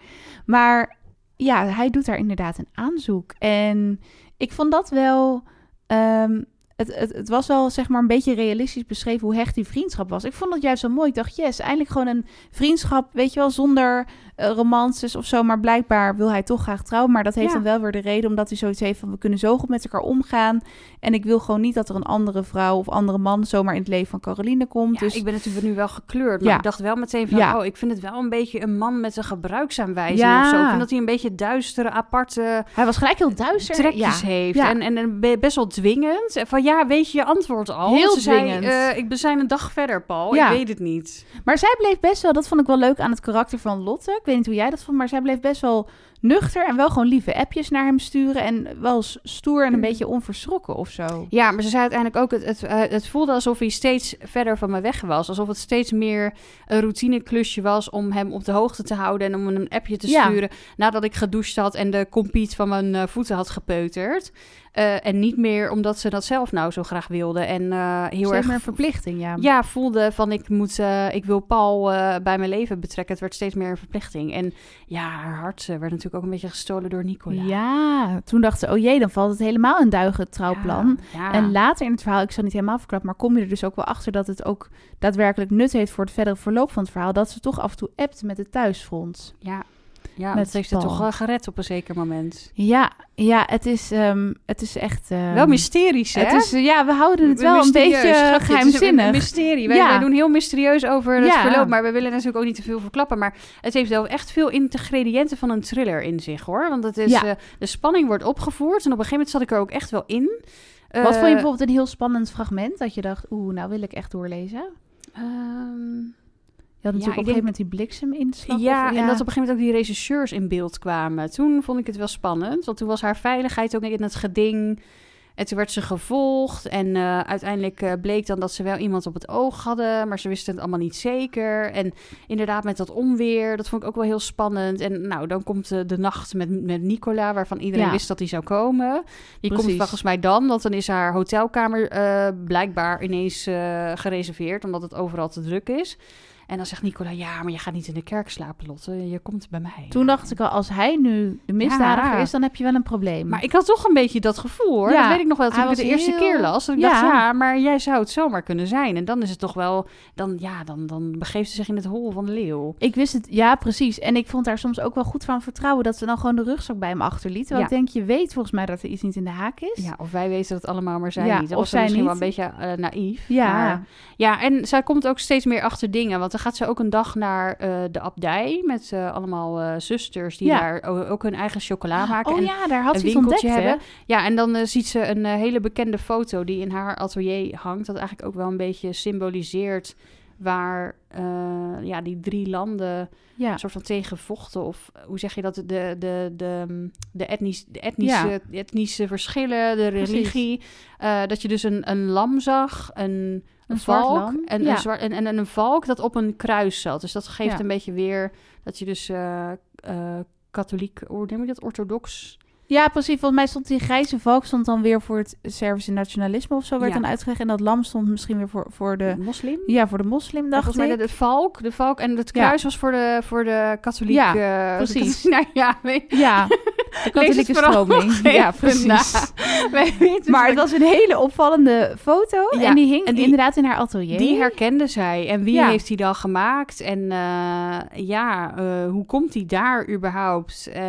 Maar ja, hij doet daar inderdaad een aanzoek. En ik vond dat wel... ehm, het, het, het was wel zeg maar een beetje realistisch beschreven hoe hecht die vriendschap was. Ik vond dat juist zo mooi. Ik dacht, yes, eindelijk gewoon een vriendschap, weet je wel, zonder romances of zo. Maar blijkbaar wil hij toch graag trouwen. Maar dat heeft Ja. dan wel weer de reden, omdat hij zoiets heeft van... we kunnen zo goed met elkaar omgaan. En ik wil gewoon niet dat er een andere vrouw of andere man... zomaar in het leven van Caroline komt. Ja, dus ik ben natuurlijk nu wel gekleurd, maar Ja. ik dacht wel meteen van... Ja. oh, ik vind het wel een beetje een man met een gebruiksaanwijzing Ja. of zo. Ik vind dat hij een beetje duistere, aparte hij was gelijk heel duister. trekjes Ja. heeft. En, en, en be- best wel dwingend. En Van ja, weet je je antwoord al? Heel Ze zei, dwingend. eh, ik ben zijn een dag verder, Paul. Ja. Ik weet het niet. Maar zij bleef best wel, dat vond ik wel leuk aan het karakter van Lotte. Ik weet niet hoe jij dat vond, maar zij bleef best wel nuchter en wel gewoon lieve appjes naar hem sturen. En wel stoer en een Mm. beetje onverschrokken of zo. Ja, maar ze zei uiteindelijk ook... Het, het, eh, het voelde alsof hij steeds verder van me weg was. Alsof het steeds meer een routineklusje was... om hem op de hoogte te houden... en om een appje te Ja. sturen... nadat ik gedoucht had en de compiet van mijn eh, voeten had gepeuterd. Eh, en niet meer omdat ze dat zelf nou zo graag wilde. En heel Steeds erg meer een verplichting, ja. ja, voelde van ik moet, ik wil Paul bij mijn leven betrekken. Het werd steeds meer een verplichting. En ja, haar hart werd natuurlijk ook een beetje gestolen door Nicola. Ja, toen dacht ze, oh jee, dan valt het helemaal een duigen trouwplan. Ja, ja. En later in het verhaal, ik zal niet helemaal verklappen, maar kom je er dus ook wel achter dat het ook daadwerkelijk nut heeft voor het verdere verloop van het verhaal. Dat ze toch af en toe appt met het thuisfront. ja, ja met dat heeft het toch eh, gered op een zeker moment. Ja, ja het, is, ehm, het is echt... ehm, Wel mysterisch, hè? Het is, eh, ja, we houden het wel een beetje grapje. Het is een- geheimzinnig. Een mysterie. Wij, Ja. wij doen heel mysterieus over het Ja. verloop, maar we willen natuurlijk ook niet te veel verklappen. Maar het heeft wel echt veel ingrediënten van een thriller in zich, hoor. Want het is, Ja. eh, de spanning wordt opgevoerd en op een gegeven moment zat ik er ook echt wel in. Wat vond je Eh, bijvoorbeeld een heel spannend fragment dat je dacht, oeh, nou wil ik echt doorlezen? ehm, Je had natuurlijk ik op een gegeven moment die blikseminslag. Ja, of- en dat op een gegeven moment ook die regisseurs in beeld kwamen. Toen vond ik het wel spannend, want toen was haar veiligheid ook in het geding. En toen werd ze gevolgd. En eh, uiteindelijk eh, bleek dan dat ze wel iemand op het oog hadden. Maar ze wisten het allemaal niet zeker. En inderdaad, met dat onweer, dat vond ik ook wel heel spannend. En nou, dan komt de, de nacht met, met Nicola, waarvan iedereen Ja. wist dat hij zou komen. Die komt volgens mij dan, want dan is haar hotelkamer eh, blijkbaar ineens eh, gereserveerd, omdat het overal te druk is. En dan zegt Nicola, ja, maar je gaat niet in de kerk slapen, Lotte. Je komt bij mij. Toen dacht ik al, als hij nu de misdadiger Ja. is, dan heb je wel een probleem. Maar ik had toch een beetje dat gevoel, hoor. Ja, dat weet ik nog wel, toen hij ik het de eerste heel- keer las. Dat ik Ja. dacht, ja, maar jij zou het zomaar kunnen zijn. En dan is het toch wel, dan, ja, dan, dan begeeft ze zich in het hol van de leeuw. Ik wist het, ja, precies. En ik vond daar soms ook wel goed van vertrouwen dat ze dan gewoon de rugzak bij hem achterliet. Ja. ik denk, je weet volgens mij dat er iets niet in de haak is. Ja, of wij weten het allemaal, maar zij niet. Dat of was dan zij misschien wel een niet. beetje eh, naïef. Ja. Maar- ja, en zij komt ook steeds meer achter dingen. Want dan gaat ze ook een dag naar eh, de abdij met eh, allemaal eh, zusters die Ja. daar ook hun eigen chocola maken. Oh en ja, daar had ze iets ontdekt, hè? hebben. Ja, en dan ziet ze een hele bekende foto die in haar atelier hangt. Dat eigenlijk ook wel een beetje symboliseert waar ja, die drie landen Ja. een soort van tegen vochten. Of hoe zeg je dat? De, de, de, de, etnisch, de etnische, etnische verschillen, de religie. Dat je dus een, een lam zag, een, een, valk en, ja. een zwart, en, en, en een valk dat op een kruis zat. Dus dat geeft Ja. een beetje weer dat je dus eh, eh, katholiek, hoe noem je dat, orthodox Ja, precies. Volgens mij stond die grijze valk stond dan weer voor het Service en Nationalisme of zo werd Ja. dan uitgelegd. En dat lam stond misschien weer voor, voor de, moslim. ja, voor de moslim, dacht volgens mij ik. de, de valk, de valk en het Ja. kruis was voor de, voor de katholiek. Ja, de precies. katholiek- (laughs) nou ja, weet, Ja, (laughs) de katholieke stroming. Ja, precies. Maar het was een hele opvallende foto. Ja, en die hing en die- inderdaad in haar atelier. Die herkende zij. En wie heeft die dan gemaakt? En eh, ja, eh, hoe komt die daar überhaupt? Eh,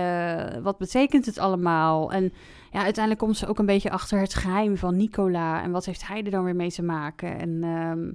wat betekent het allemaal? En ja, uiteindelijk komt ze ook een beetje achter het geheim van Nicola. En wat heeft hij er dan weer mee te maken? En ehm,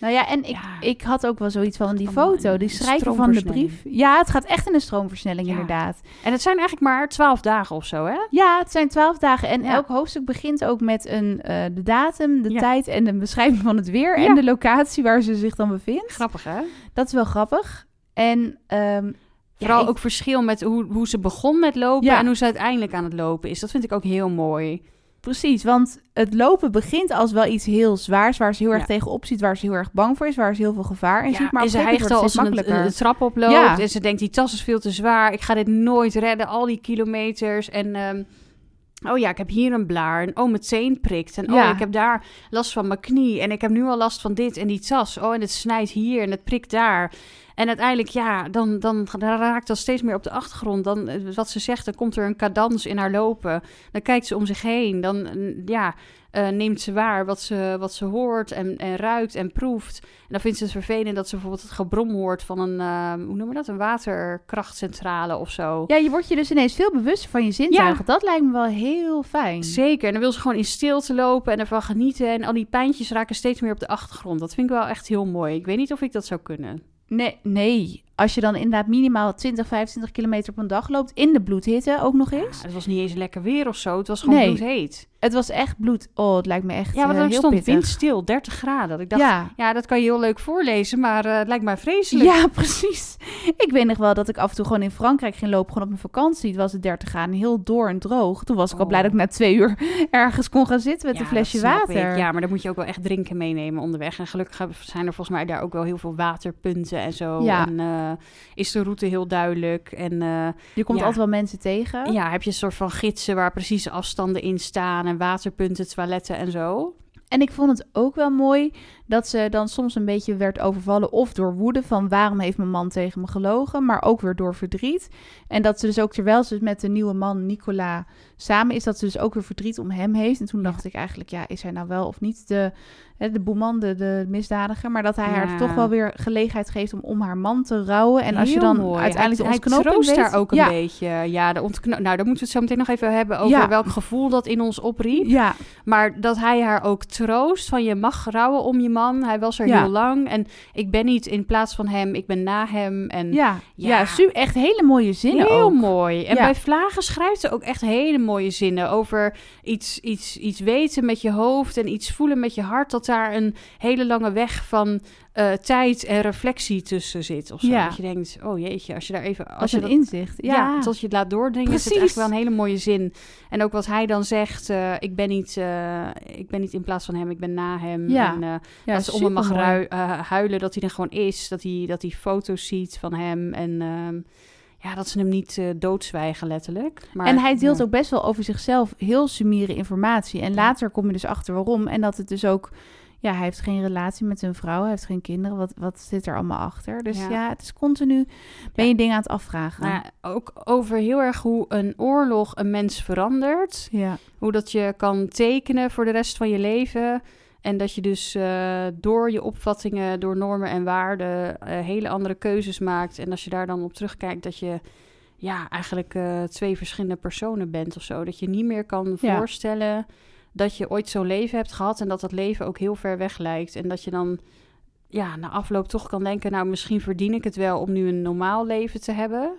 Nou ja, en ik, Ja. ik had ook wel zoiets van die foto, die een schrijver van de brief. Ja, het gaat echt in een stroomversnelling Ja. inderdaad. En het zijn eigenlijk maar twaalf dagen of zo, hè? Ja, het zijn twaalf dagen en Ja. elk hoofdstuk begint ook met een, eh, de datum, de tijd en de beschrijving van het weer en de locatie waar ze zich dan bevindt. Grappig, hè? Dat is wel grappig. En ehm, Vooral ik- ook verschil met hoe, hoe ze begon met lopen en hoe ze uiteindelijk aan het lopen is. Dat vind ik ook heel mooi. Precies, want het lopen begint als wel iets heel zwaars, waar ze heel erg Ja. tegenop ziet, waar ze heel erg bang voor is, waar ze heel veel gevaar in Ja, ziet. Maar en ze hijgt al als ze het een, makkelijker. trap oploopt. Ja. En ze denkt, die tas is veel te zwaar. Ik ga dit nooit redden, al die kilometers. En ehm, oh ja, ik heb hier een blaar. En oh, mijn teen prikt. En Ja. oh, ik heb daar last van mijn knie. En ik heb nu al last van dit en die tas. Oh, en het snijdt hier en het prikt daar. En uiteindelijk, ja, dan, dan, raakt dat steeds meer op de achtergrond. Dan, eh, wat ze zegt, dan komt er een cadans in haar lopen. Dan kijkt ze om zich heen. Dan, mm, ja, eh, neemt ze waar wat ze, wat ze hoort en, en ruikt en proeft. En dan vindt ze het vervelend dat ze bijvoorbeeld het gebrom hoort van een, eh, hoe noemen we dat, een waterkrachtcentrale of zo. Ja, je wordt je dus ineens veel bewuster van je zintuigen. Dat lijkt me wel heel fijn. Zeker, en dan wil ze gewoon in stilte lopen en ervan genieten. En al die pijntjes raken steeds meer op de achtergrond. Dat vind ik wel echt heel mooi. Ik weet niet of ik dat zou kunnen. Nee, nee. Als je dan inderdaad minimaal 20, 25 kilometer op een dag loopt, in de bloedhitte ook nog eens. Ja, het was niet eens lekker weer of zo. Het was gewoon Nee. bloedheet. Het was echt bloed. Oh, het lijkt me echt Ja, want eh, er heel stond pittig. windstil, 30 graden. Ik dacht, ja. ja. dat kan je heel leuk voorlezen, maar eh, het lijkt mij vreselijk. Ja, (laughs) precies. Ik weet nog wel dat ik af en toe gewoon in Frankrijk ging lopen, gewoon op mijn vakantie. Het was het 30 graden, heel door en droog. Toen was ik al Oh. blij dat ik na twee uur (laughs) ergens kon gaan zitten met Ja, een flesje dat water. ik. Ja, maar dan moet je ook wel echt drinken meenemen onderweg. En gelukkig zijn er volgens mij daar ook wel heel veel waterpunten en zo. Ja. En eh, is de route heel duidelijk. En Je komt altijd wel mensen tegen. ja, heb je een soort van gidsen waar precieze afstanden in staan. En waterpunten, toiletten en zo. En ik vond het ook wel mooi dat ze dan soms een beetje werd overvallen of door woede van waarom heeft mijn man tegen me gelogen, maar ook weer door verdriet. En dat ze dus ook terwijl ze met de nieuwe man Nicola samen is, dat ze dus ook weer verdriet om hem heeft. En toen dacht ik eigenlijk, ja, is hij nou wel of niet de, hè, de boeman, de, de misdadiger, maar dat hij Ja. haar toch wel weer gelegenheid geeft om om haar man te rouwen. En als je dan mooi. uiteindelijk hij, de ontknoping weet, daar ook een ja, beetje. Ja, de ontkno- nou, daar moeten we het zo meteen nog even hebben over welk gevoel dat in ons opriep. Ja, Maar dat hij haar ook troost van je mag rouwen om je man. Hij was er Ja. heel lang en ik ben niet in plaats van hem, ik ben na hem. En ja, Ja. echt hele mooie zinnen Heel ook. mooi. En Ja. bij Vlagen schrijft ze ook echt hele mooie zinnen over iets, iets, iets weten met je hoofd en iets voelen met je hart. Dat daar een hele lange weg van eh, tijd en reflectie tussen zit. Of zo. Ja. Dat je denkt, oh jeetje, als je daar even... Als Als je een dat, inzicht. ja. Ja, tot je het laat doordringen, is het Precies. echt wel een hele mooie zin. En ook wat hij dan zegt, eh, ik, ben niet, eh, ik ben niet in plaats van hem, ik ben na hem. Ja. En, ja dat ze om hem mag huilen, dat hij er gewoon is. Dat hij, dat hij foto's ziet van hem. En ehm, ja, dat ze hem niet doodzwijgen, letterlijk. Maar, en hij deelt ja. ook best wel over zichzelf heel sumiere informatie. En later kom je dus achter waarom. En dat het dus ook... Ja, hij heeft geen relatie met een vrouw. Hij heeft geen kinderen. Wat, wat zit er allemaal achter? Dus Ja. ja, het is continu... Ben je dingen aan het afvragen. Nou ook over heel erg hoe een oorlog een mens verandert. ja. Hoe dat je kan tekenen voor de rest van je leven. En dat je dus eh, door je opvattingen, door normen en waarden, eh, hele andere keuzes maakt. En als je daar dan op terugkijkt, dat je ja, eigenlijk eh, twee verschillende personen bent of zo. Dat je niet meer kan Ja. voorstellen dat je ooit zo'n leven hebt gehad. En dat dat leven ook heel ver weg lijkt. En dat je dan ja, na afloop toch kan denken, nou misschien verdien ik het wel om nu een normaal leven te hebben.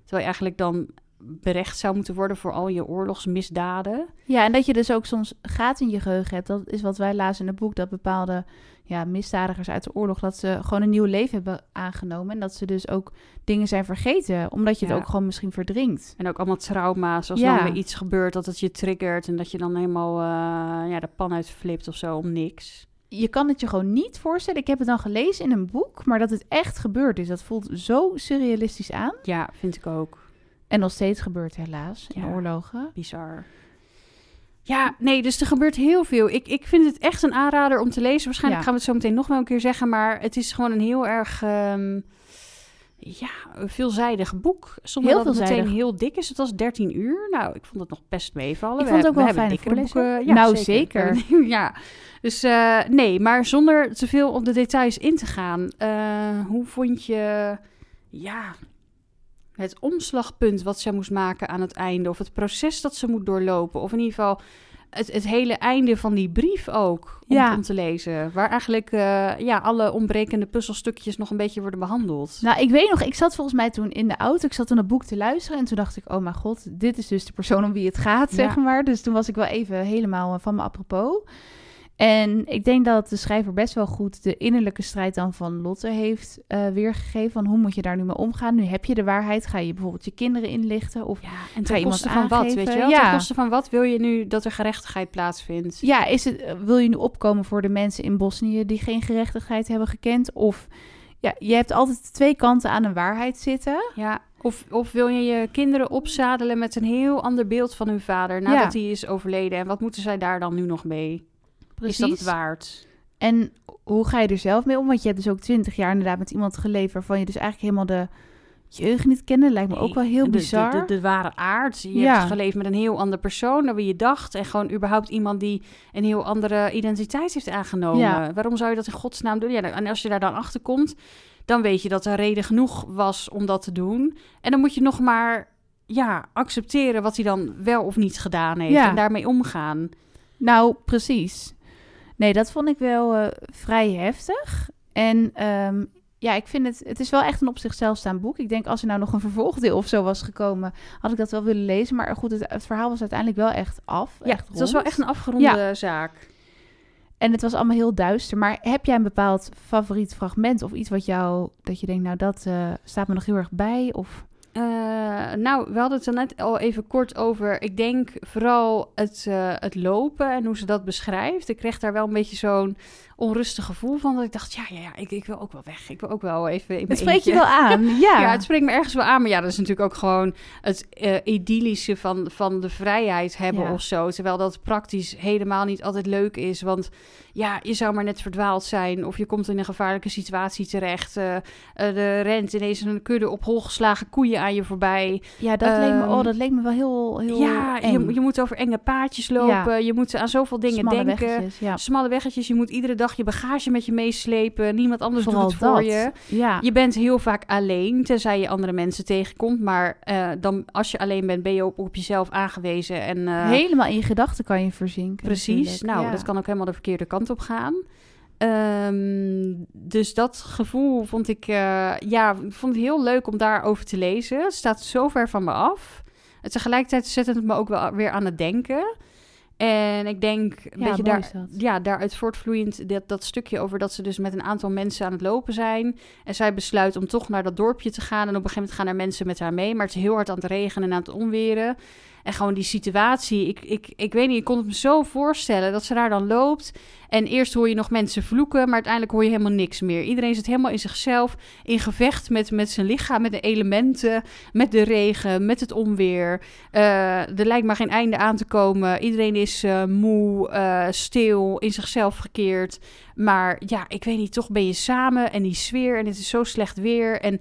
Terwijl je eigenlijk dan berecht zou moeten worden voor al je oorlogsmisdaden. Ja, en dat je dus ook soms gaten in je geheugen hebt. Dat is wat wij lazen in het boek. Dat bepaalde ja, misdadigers uit de oorlog... dat ze gewoon een nieuw leven hebben aangenomen. En dat ze dus ook dingen zijn vergeten. Omdat je Ja. het ook gewoon misschien verdringt. En ook allemaal trauma's. Als Ja. weer iets gebeurt dat het je triggert. En dat je dan helemaal eh, ja, de pan uit flipt of zo om niks. Je kan het je gewoon niet voorstellen. Ik heb het dan gelezen in een boek. Maar dat het echt gebeurd is. Dat voelt zo surrealistisch aan. Ja, vind ik ook. En nog steeds gebeurt helaas in Ja. oorlogen. Bizar. Ja, nee, dus er gebeurt heel veel. Ik, ik vind het echt een aanrader om te lezen. Waarschijnlijk Ja. gaan we het zo meteen nog wel een keer zeggen. Maar het is gewoon een heel erg... ehm, ja, veelzijdig boek. Zonder Heel dat het meteen heel dik is. Het was 13 uur. Nou, ik vond het nog best meevallen. Ik We vond het ook wel voorlezer. boeken. Ja, Nou, (laughs) ja, dus eh, nee, maar zonder te veel op de details in te gaan. eh, hoe vond je ja, het omslagpunt wat ze moest maken aan het einde? Of het proces dat ze moet doorlopen? Of in ieder geval het, het hele einde van die brief ook om, Ja. om te lezen. Waar eigenlijk eh, ja, alle ontbrekende puzzelstukjes nog een beetje worden behandeld. Nou, ik weet nog, ik zat volgens mij toen in de auto. Ik zat toen het boek te luisteren. En toen dacht ik, oh mijn god, dit is dus de persoon om wie het gaat, Ja. zeg maar. Dus toen was ik wel even helemaal eh, van me apropos. En ik denk dat de schrijver best wel goed de innerlijke strijd dan van Lotte heeft eh, weergegeven. Van hoe moet je daar nu mee omgaan? Nu heb je de waarheid. Ga je bijvoorbeeld je kinderen inlichten? Of Ja, en ten koste van wat, weet je wel? Ja. Ten koste van wat wil je nu dat er gerechtigheid plaatsvindt? ja, is het, eh, wil je nu opkomen voor de mensen in Bosnië die geen gerechtigheid hebben gekend? Of ja, je hebt altijd twee kanten aan een waarheid zitten. Ja, of, of wil je je kinderen opzadelen met een heel ander beeld van hun vader nadat hij is overleden? En wat moeten zij daar dan nu nog mee? Is dat het waard? En hoe ga je er zelf mee om? Want je hebt dus ook twintig jaar inderdaad met iemand geleefd... waarvan je dus eigenlijk helemaal de jeugd niet kende. Lijkt me ook wel heel De- bizar. De, de, de ware aard. Je Ja. hebt geleefd met een heel ander persoon dan wie je dacht. En gewoon überhaupt iemand die een heel andere identiteit heeft aangenomen. Ja. Waarom zou je dat in godsnaam doen? Ja, en als je daar dan achter komt, dan weet je dat er reden genoeg was om dat te doen. En dan moet je nog maar ja, accepteren wat hij dan wel of niet gedaan heeft. Ja. En daarmee omgaan. Nou, precies. Nee, dat vond ik wel eh, vrij heftig. En ehm, ja, ik vind het... Het is wel echt een op zichzelf staand boek. Ik denk als er nou nog een vervolgdeel of zo was gekomen... had ik dat wel willen lezen. Maar goed, het, het verhaal was uiteindelijk wel echt af. Ja, echt het was wel echt een afgeronde zaak. En het was allemaal heel duister. Maar heb jij een bepaald favoriet fragment of iets wat jou... dat je denkt, nou, dat eh, staat me nog heel erg bij? Of... Eh, nou, we hadden het er net al even kort over. Ik denk vooral het, eh, het lopen en hoe ze dat beschrijft. Ik kreeg daar wel een beetje zo'n onrustig gevoel van. Dat ik dacht, ja, ja, ja ik, ik wil ook wel weg. Ik wil ook wel even in Het spreekt je wel aan, (laughs) ja. Ja, het spreekt me ergens wel aan. Maar ja, dat is natuurlijk ook gewoon het eh, idyllische van, van de vrijheid hebben Ja. of zo. Terwijl dat praktisch helemaal niet altijd leuk is. Want ja, je zou maar net verdwaald zijn. Of je komt in een gevaarlijke situatie terecht. Eh, eh, er rent ineens een kudde op hol geslagen koeien aan je voorbij. Ja, dat, leek me, Ehm, oh, dat leek me wel heel, heel Ja, eng. je, je moet over enge paadjes lopen. Je moet aan zoveel dingen Smalle denken. weggetjes, ja. Smalle weggetjes. Je moet iedere dag je bagage met je meeslepen. Niemand anders Vooral doet het voor dat. je. Ja. Je bent heel vaak alleen, tenzij je andere mensen tegenkomt. Maar eh, dan, als je alleen bent, ben je op, op jezelf aangewezen. En, Helemaal in je gedachten kan je verzinken. Precies. Nou, dat kan ook helemaal de verkeerde kant op gaan. Ehm, dus dat gevoel vond ik, eh, ja, ik vond het heel leuk om daarover te lezen. Het staat zo ver van me af. En tegelijkertijd zet het me ook wel weer aan het denken. En ik denk een Ja, beetje daar, ja, daaruit voortvloeiend dat, dat stukje over dat ze dus met een aantal mensen aan het lopen zijn. En zij besluit om toch naar dat dorpje te gaan. En op een gegeven moment gaan er mensen met haar mee. Maar het is heel hard aan het regenen en aan het onweren. En gewoon die situatie. Ik, ik, ik weet niet, ik kon het me zo voorstellen dat ze daar dan loopt. En eerst hoor je nog mensen vloeken, maar uiteindelijk hoor je helemaal niks meer. Iedereen zit helemaal in zichzelf, in gevecht met, met zijn lichaam, met de elementen, met de regen, met het onweer. Eh, er lijkt maar geen einde aan te komen. Iedereen is eh, moe, eh, stil, in zichzelf gekeerd. Maar ja, ik weet niet, toch ben je samen en die sfeer en het is zo slecht weer. En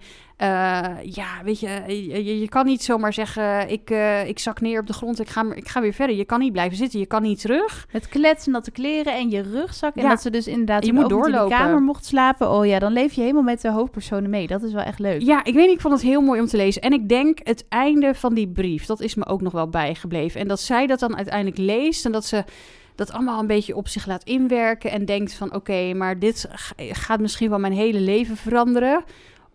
ja, weet je, je, je- kan niet zomaar zeggen, ik, ik zak neer op de grond, ik ga, ik ga weer verder. Je kan niet blijven zitten, je kan niet terug. Het kletsen, natte kleren en je rugzak. En Ja. dat ze dus inderdaad Je moet niet in de doorlopen. kamer mocht slapen. Oh ja, dan leef je helemaal met de hoofdpersonen mee. Dat is wel echt leuk. Ja, ik weet niet, ik vond het heel mooi om te lezen. En ik denk het einde van die brief, dat is me ook nog wel bijgebleven. En dat zij dat dan uiteindelijk leest en dat ze dat allemaal een beetje op zich laat inwerken en denkt van oké, maar dit gaat misschien wel mijn hele leven veranderen.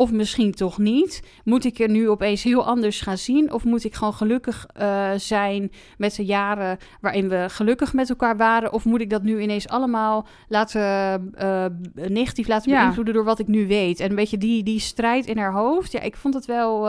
Of misschien toch niet. Moet ik er nu opeens heel anders gaan zien? Of moet ik gewoon gelukkig eh, zijn met de jaren waarin we gelukkig met elkaar waren? Of moet ik dat nu ineens allemaal laten, eh, negatief laten Ja. beïnvloeden door wat ik nu weet? En een beetje die, die strijd in haar hoofd. Ja, ik vond het wel,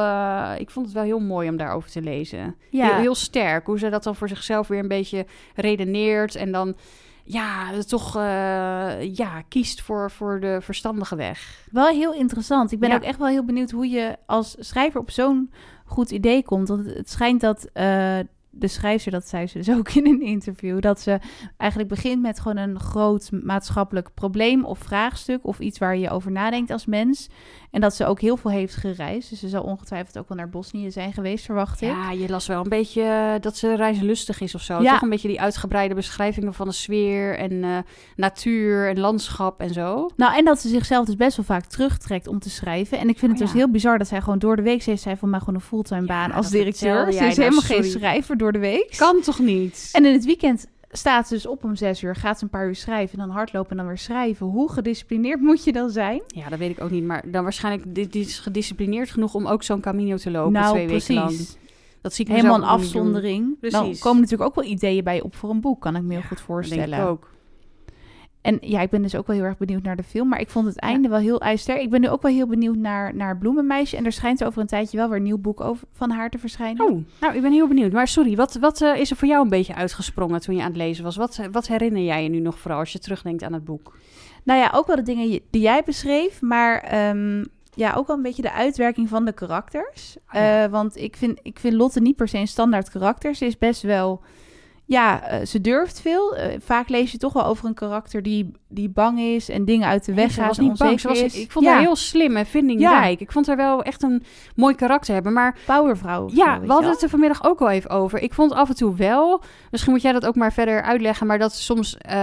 ik vond het wel heel mooi om daarover te lezen. Ja. Heel, heel sterk. Hoe ze dat dan voor zichzelf weer een beetje redeneert. En dan ja, toch eh, ja, kiest voor, voor de verstandige weg. Wel heel interessant. Ik ben Ja. ook echt wel heel benieuwd hoe je als schrijver op zo'n goed idee komt. Want het, het schijnt dat eh, de schrijfster, dat zei ze dus (laughs) ook in een interview, dat ze eigenlijk begint met gewoon een groot maatschappelijk probleem of vraagstuk of iets waar je over nadenkt als mens. En dat ze ook heel veel heeft gereisd. Dus ze zal ongetwijfeld ook wel naar Bosnië zijn geweest, verwacht ik. Ja, je las wel een beetje eh, dat ze reislustig is of zo. Ja. Toch een beetje die uitgebreide beschrijvingen van de sfeer en eh, natuur en landschap en zo. Nou, en dat ze zichzelf dus best wel vaak terugtrekt om te schrijven. En ik vind het Oh, dus ja. heel bizar dat zij gewoon door de week... Ze heeft zij van mij gewoon een fulltime Ja, baan als directeur. Ze is nou, helemaal geen schrijver door de week. Kan toch niet? En in het weekend staat ze dus op om zes uur, gaat ze een paar uur schrijven... en dan hardlopen en dan weer schrijven. Hoe gedisciplineerd moet je dan zijn? Ja, dat weet ik ook niet. Maar dan waarschijnlijk dit, is gedisciplineerd genoeg om ook zo'n Camino te lopen nou, twee weken lang. precies. Dat zie ik Helemaal een afzondering. Dan Precies. komen natuurlijk ook wel ideeën bij op voor een boek, kan ik me heel goed Dat denk voorstellen. ik ook. En ja, ik ben dus ook wel heel erg benieuwd naar de film. Maar ik vond het einde wel heel ijster. Ik ben nu ook wel heel benieuwd naar, naar Bloemenmeisje. En er schijnt over een tijdje wel weer een nieuw boek over, van haar te verschijnen. Oh, nou, ik ben heel benieuwd. Maar sorry, wat, wat eh, is er voor jou een beetje uitgesprongen toen je aan het lezen was? Wat, wat herinner jij je nu nog vooral als je terugdenkt aan het boek? Nou ja, ook wel de dingen die jij beschreef. Maar ehm, ja, ook wel een beetje de uitwerking van de karakters. Oh ja. Eh, want ik vind, ik vind Lotte niet per se een standaard karakter. Ze is best wel... Ja, eh, ze durft veel. Eh, vaak lees je toch wel over een karakter die, die bang is en dingen uit de weg Ze gaat was en niet bang. Ze was, ik vond ja, haar heel slim en vindingrijk. Ik vond haar wel echt een mooi karakter hebben. Maar powervrouw. ja, zo, we hadden het er vanmiddag ook al even over. Ik vond af en toe wel, misschien moet jij dat ook maar verder uitleggen, maar dat soms eh,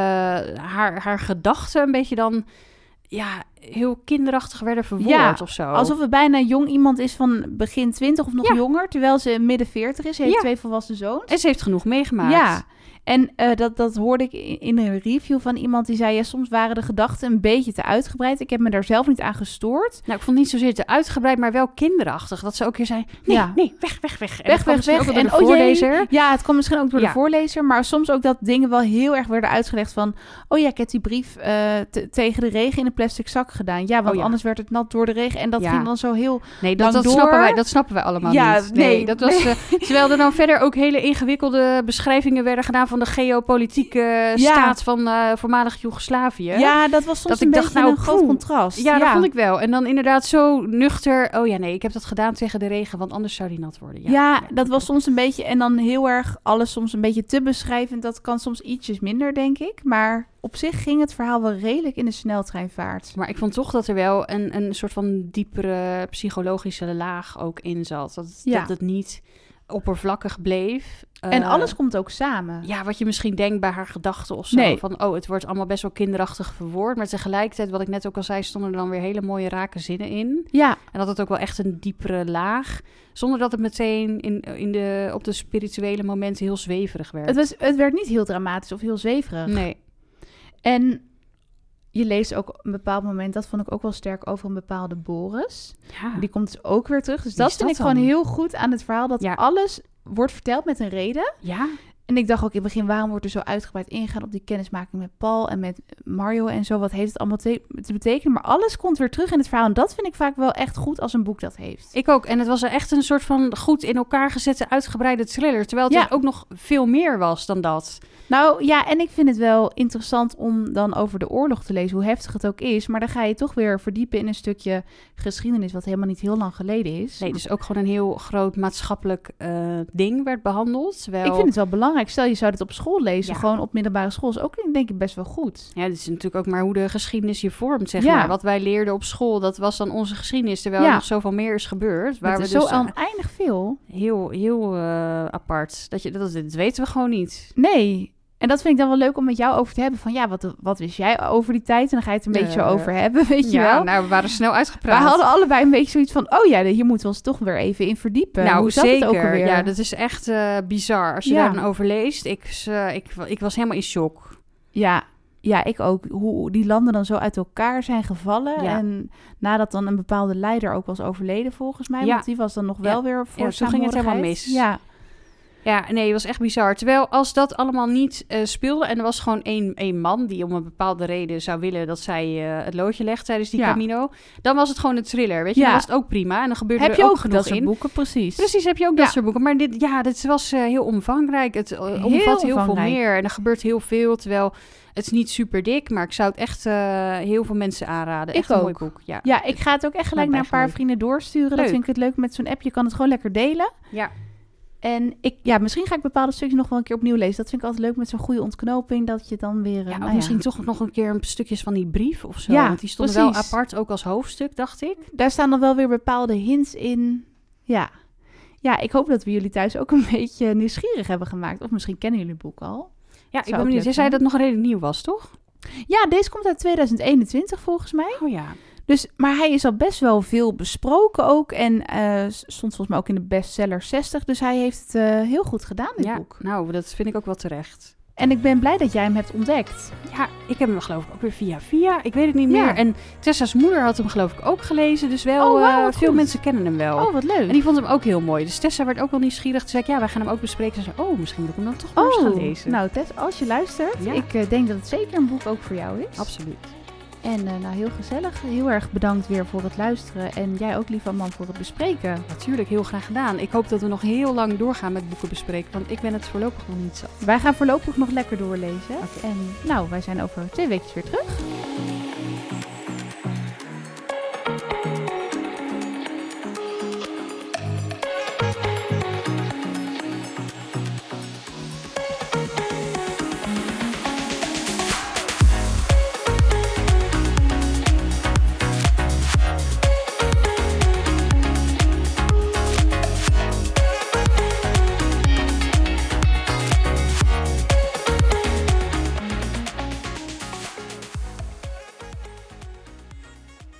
haar, haar gedachten een beetje dan ja, heel kinderachtig werden verwoord Ja, of zo. Alsof het bijna jong iemand is van begin 20 of nog Ja. jonger. Terwijl ze midden 40 is. Ze heeft Ja. twee volwassen zoons. En ze heeft genoeg meegemaakt. Ja, en eh, dat, dat hoorde ik in een review van iemand die zei... Ja, soms waren de gedachten een beetje te uitgebreid. Ik heb me daar zelf niet aan gestoord. Nou, ik vond het niet zozeer te uitgebreid, maar wel kinderachtig. Dat ze ook weer zei, nee, Ja. nee, weg, weg, weg. En Weg, weg, weg. En de oh jee. voorlezer. Ja, het kwam misschien ook door Ja. de voorlezer. Maar soms ook dat dingen wel heel erg werden uitgelegd van... Oh ja, ik heb die brief eh, te- tegen de regen in een plastic zak gedaan. Ja, want Oh ja. anders werd het nat door de regen. En dat ging dan zo heel... Nee, dat, snappen wij, dat snappen wij allemaal Ja, niet. Nee, nee. dat was... eh, terwijl er dan verder ook hele ingewikkelde beschrijvingen werden gedaan... van de geopolitieke staat van eh, voormalig Joegoslavië. Ja, dat was soms Dat een ik dacht, nou, een groot contrast. Ja, dat vond ik wel. En dan inderdaad zo nuchter... Oh ja, nee, ik heb dat gedaan tegen de regen... want anders zou die nat worden. Ja, Ja, dat was soms een beetje... En dan heel erg alles soms een beetje te beschrijvend. Dat kan soms ietsjes minder, denk ik. Maar op zich ging het verhaal wel redelijk in de sneltreinvaart. Maar ik vond toch dat er wel een, een soort van diepere psychologische laag ook in zat. Dat, Ja. dat het niet oppervlakkig bleef. En Eh, alles komt ook samen. Ja, wat je misschien denkt bij haar gedachten of zo. Nee. Van, oh, het wordt allemaal best wel kinderachtig verwoord. Maar tegelijkertijd, wat ik net ook al zei, stonden er dan weer hele mooie rake zinnen in. Ja, En dat het ook wel echt een diepere laag. Zonder dat het meteen in, in de, op de spirituele momenten heel zweverig werd. het, was, het werd niet heel dramatisch of heel zweverig. Nee. En je leest ook op een bepaald moment, dat vond ik ook wel sterk, over een bepaalde Boris. Ja. Die komt dus ook weer terug. Dus Wie dat vind ik gewoon heel goed aan het verhaal. Dat Ja. alles wordt verteld met een reden. ja. En ik dacht ook in het begin, waarom wordt er zo uitgebreid ingegaan op die kennismaking met Paul en met Mario en zo? Wat heeft het allemaal te, te betekenen? Maar alles komt weer terug in het verhaal. En dat vind ik vaak wel echt goed als een boek dat heeft. Ik ook. En het was echt een soort van goed in elkaar gezette, uitgebreide thriller. Terwijl het Ja. ook nog veel meer was dan dat. Nou ja, en ik vind het wel interessant om dan over de oorlog te lezen, hoe heftig het ook is. Maar dan ga je toch weer verdiepen in een stukje geschiedenis, wat helemaal niet heel lang geleden is. Nee, dus ook gewoon een heel groot maatschappelijk eh, ding werd behandeld. Terwijl... Ik vind het wel belangrijk. Stel, je zou dit op school lezen, Ja. gewoon op middelbare school, is ook denk ik best wel goed. Ja, dit is natuurlijk ook maar hoe de geschiedenis je vormt, zeg Ja. maar. Wat wij leerden op school, dat was dan onze geschiedenis. Terwijl Ja. er nog zoveel meer is gebeurd. Waar we is dus zo oneindig veel. heel, heel eh, apart. Dat, je, dat, dat weten we gewoon niet. Nee. En dat vind ik dan wel leuk om met jou over te hebben. Van ja, wat, wat wist jij over die tijd? En dan ga je het een beetje zo over hebben, (laughs) weet je wel. nou, we waren snel uitgepraat. hadden allebei een beetje zoiets van... oh ja, hier moeten we ons toch weer even in verdiepen. nou, Hoe zat zeker. het ook alweer? Ja, dat is echt eh, bizar. Als je daar dan over leest. Ik, eh, ik, ik was helemaal in shock. Ja, ja, ik ook. Hoe die landen dan zo uit elkaar zijn gevallen. Ja. En nadat dan een bepaalde leider ook was overleden, volgens mij. Ja. Want die was dan nog wel weer voor Ja, toen ging het helemaal mis. Ja, Ja, nee, het was echt bizar. Terwijl als dat allemaal niet eh, speelde en er was gewoon één, één man die om een bepaalde reden zou willen dat zij eh, het loodje legt tijdens die Ja. Camino, dan was het gewoon een thriller, weet je? Ja. Dan was het ook prima en dan gebeurde heb er je ook, ook genoeg dat soort in. boeken? Precies. Precies, heb je ook dat soort boeken. Maar dit, ja, dit was eh, heel omvangrijk. Het Heel omvat heel veel meer en er gebeurt heel veel. Terwijl het is niet super dik, maar ik zou het echt heel veel mensen aanraden. Ik Echt een mooi ook. boek. Ja. Ja, ik ga het ook echt gelijk naar een paar leuk. vrienden doorsturen. Dat vind ik het leuk met zo'n app. Je kan het gewoon lekker delen. ja. En ik, ja, misschien ga ik bepaalde stukjes nog wel een keer opnieuw lezen. Dat vind ik altijd leuk met zo'n goede ontknoping. Dat je dan weer... eh, Ja, of nou misschien toch nog een keer een stukjes van die brief of zo. Ja, Want die stonden wel apart, ook als hoofdstuk, dacht ik. Daar staan dan wel weer bepaalde hints in. Ja. Ja, ik hoop dat we jullie thuis ook een (laughs) beetje nieuwsgierig hebben gemaakt. Of misschien kennen jullie het boek al. Ja, ik ben benieuwd. Jij zei dat het nog redelijk nieuw was, toch? Ja, deze komt uit 2021 volgens mij. Oh ja. Dus, maar hij is al best wel veel besproken ook. En eh, stond volgens mij ook in de bestseller 60. Dus hij heeft het eh, heel goed gedaan, dit ja. boek. Nou, dat vind ik ook wel terecht. En ik ben blij dat jij hem hebt ontdekt. Ja, ik heb hem geloof ik ook weer via via. Ik weet het niet Ja. meer. En Tessa's moeder had hem geloof ik ook gelezen. Dus wel, Oh, wauw, eh, veel goed. mensen kennen hem wel. Oh, wat leuk. En die vond hem ook heel mooi. Dus Tessa werd ook wel nieuwsgierig. Toen zei ik, ja, wij gaan hem ook bespreken. Ze zei, oh, misschien moet ik hem dan toch maar eens gaan Oh, lezen. nou Tess, als je luistert, Ja. ik denk dat het zeker een boek ook voor jou is. Absoluut. En eh, nou, heel gezellig. Heel erg bedankt weer voor het luisteren. En jij ook, lieve man, voor het bespreken. Natuurlijk, heel graag gedaan. Ik hoop dat we nog heel lang doorgaan met boeken bespreken. Want ik ben het voorlopig nog niet zat. Wij gaan voorlopig nog lekker doorlezen. En nou, wij zijn over twee weken weer terug.